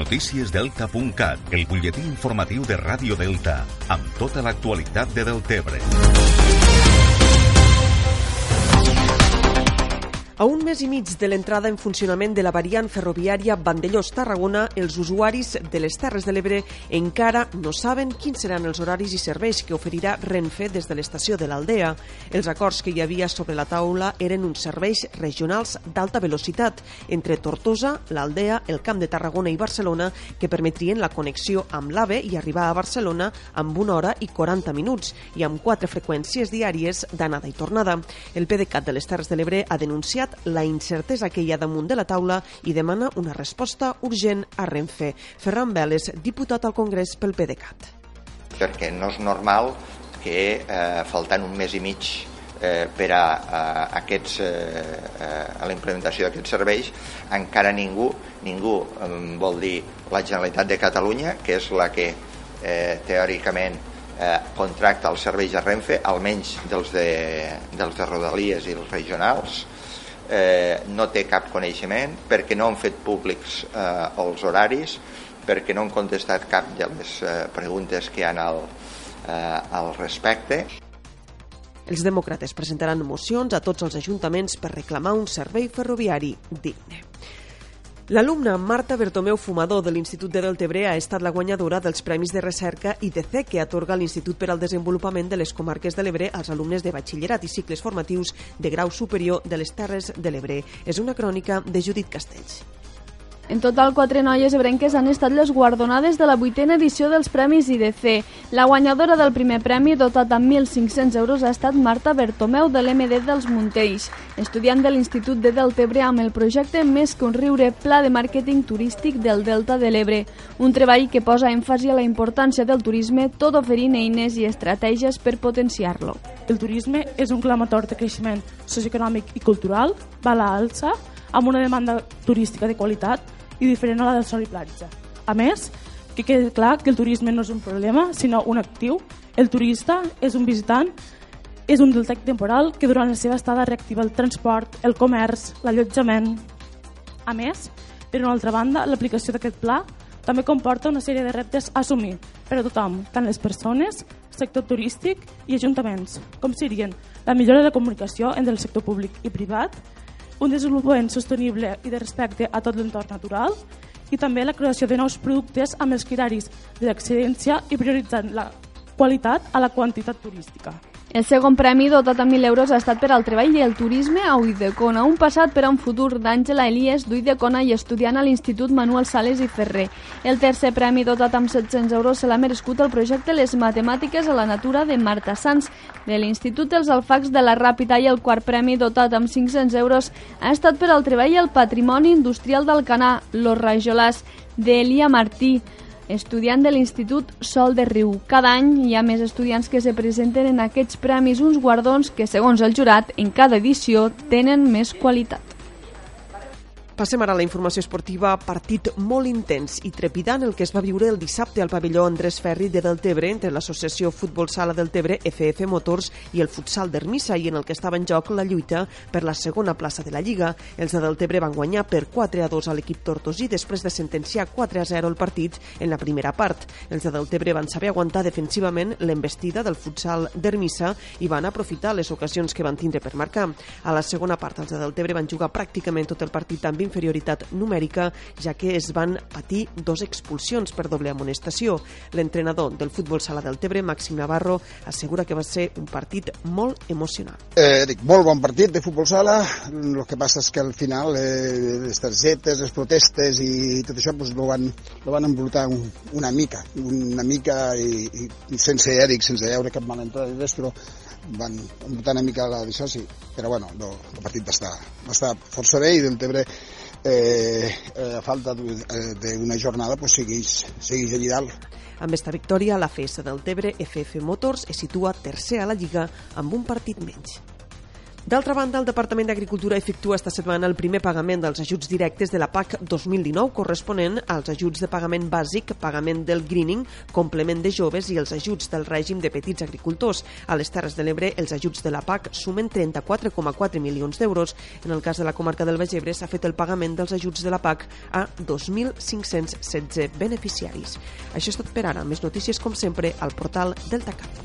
Noticiesdelta.cat, el butlletí informatiu de Ràdio Delta, amb tota l'actualitat de Deltebre. A un mes i mig de l'entrada en funcionament de la variant ferroviària Vandellós-Tarragona, els usuaris de les Terres de l'Ebre encara no saben quins seran els horaris i serveis que oferirà Renfe des de l'estació de l'Aldea. Els acords que hi havia sobre la taula eren uns serveis regionals d'alta velocitat entre Tortosa, l'Aldea, el Camp de Tarragona i Barcelona que permetrien la connexió amb l'AVE i arribar a Barcelona amb una hora i 40 minuts i amb quatre freqüències diàries d'anada i tornada. El PDeCAT de les Terres de l'Ebre ha denunciat la incertesa que hi ha damunt de la taula i demana una resposta urgent a Renfe. Ferran Veles, diputat al Congrés pel PDeCAT. Perquè no és normal que eh, faltant un mes i mig eh, per a, a, aquests, eh, a la implementació d'aquests serveis encara ningú, ningú eh, vol dir la Generalitat de Catalunya, que és la que eh, teòricament eh, contracta els serveis de Renfe, almenys dels de, dels de Rodalies i els regionals, eh, no té cap coneixement perquè no han fet públics eh, els horaris, perquè no han contestat cap de les eh, preguntes que hi ha al, eh, al respecte. Els demòcrates presentaran mocions a tots els ajuntaments per reclamar un servei ferroviari digne. L'alumna Marta Bertomeu Fumador de l'Institut de Deltebre ha estat la guanyadora dels Premis de Recerca IDC que atorga l'Institut per al Desenvolupament de les Comarques de l'Ebre als alumnes de batxillerat i cicles formatius de grau superior de les Terres de l'Ebre. És una crònica de Judit Castells. En total, quatre noies ebrenques han estat les guardonades de la vuitena edició dels Premis IDC. La guanyadora del primer premi, dotat amb 1.500 euros, ha estat Marta Bertomeu de l'MD dels Montells, estudiant de l'Institut de Deltebre amb el projecte Més que un riure Pla de Màrqueting Turístic del Delta de l'Ebre, un treball que posa èmfasi a la importància del turisme, tot oferint eines i estratègies per potenciar-lo. El turisme és un clamator de creixement socioeconòmic i cultural, va a l'alça, amb una demanda turística de qualitat i diferent a la del sol i platja. A més, que quedi clar que el turisme no és un problema, sinó un actiu. El turista és un visitant, és un deltec temporal que durant la seva estada reactiva el transport, el comerç, l'allotjament. A més, per una altra banda, l'aplicació d'aquest pla també comporta una sèrie de reptes a assumir per a tothom, tant les persones, sector turístic i ajuntaments, com serien la millora de la comunicació entre el sector públic i privat, un desenvolupament sostenible i de respecte a tot l'entorn natural i també la creació de nous productes amb els criteris de l'excel·lència i prioritzant la qualitat a la quantitat turística. El segon premi, dotat amb 1.000 euros, ha estat per al treball i el turisme a Uidecona, un passat per a un futur. d'Àngela Elies d'Uidecona i estudiant a l'Institut Manuel Sales i Ferrer. El tercer premi, dotat amb 700 euros, se l'ha merescut el projecte Les Matemàtiques a la Natura de Marta Sanz, de l'Institut dels Alfacs de la Ràpita. I el quart premi, dotat amb 500 euros, ha estat per al treball i el patrimoni industrial d'Alcanar, Los Rajolars, d'Elia Martí, estudiant de l'Institut Sol de Riu. Cada any hi ha més estudiants que se presenten en aquests premis, uns guardons que, segons el jurat, en cada edició tenen més qualitat. Passem ara a la informació esportiva. Partit molt intens i trepidant el que es va viure el dissabte al pavelló Andrés Ferri de Deltebre entre l'associació Futbol Sala Deltebre, FF Motors i el futsal d'Ermissa i en el que estava en joc la lluita per la segona plaça de la Lliga. Els de Deltebre van guanyar per 4 a 2 a l'equip tortosí després de sentenciar 4 a 0 el partit en la primera part. Els de Deltebre van saber aguantar defensivament l'embestida del futsal d'Ermissa i van aprofitar les ocasions que van tindre per marcar. A la segona part, els de Deltebre van jugar pràcticament tot el partit amb inferioritat numèrica, ja que es van patir dos expulsions per doble amonestació. L'entrenador del futbol sala del Tebre, Màxim Navarro, assegura que va ser un partit molt emocionant. Eh, dic, molt bon partit de futbol sala, el que passa és que al final eh, les targetes, les protestes i tot això pues, lo, van, lo van embrutar un, una mica, una mica i, i sense Eric, sense veure cap malentrada i res, però van embrutar una mica la d'això, sí. Però bueno, no, el partit va estar, va estar força bé i del Tebre eh, eh, a falta d'una jornada pues, segueix, segueix allà dalt. Amb esta victòria, la FS del Tebre FF Motors es situa tercer a la Lliga amb un partit menys. D'altra banda, el Departament d'Agricultura efectua esta setmana el primer pagament dels ajuts directes de la PAC 2019 corresponent als ajuts de pagament bàsic, pagament del greening, complement de joves i els ajuts del règim de petits agricultors. A les Terres de l'Ebre, els ajuts de la PAC sumen 34,4 milions d'euros. En el cas de la comarca del Bagebre, s'ha fet el pagament dels ajuts de la PAC a 2.516 beneficiaris. Això és tot per ara. Més notícies, com sempre, al portal del TACAP.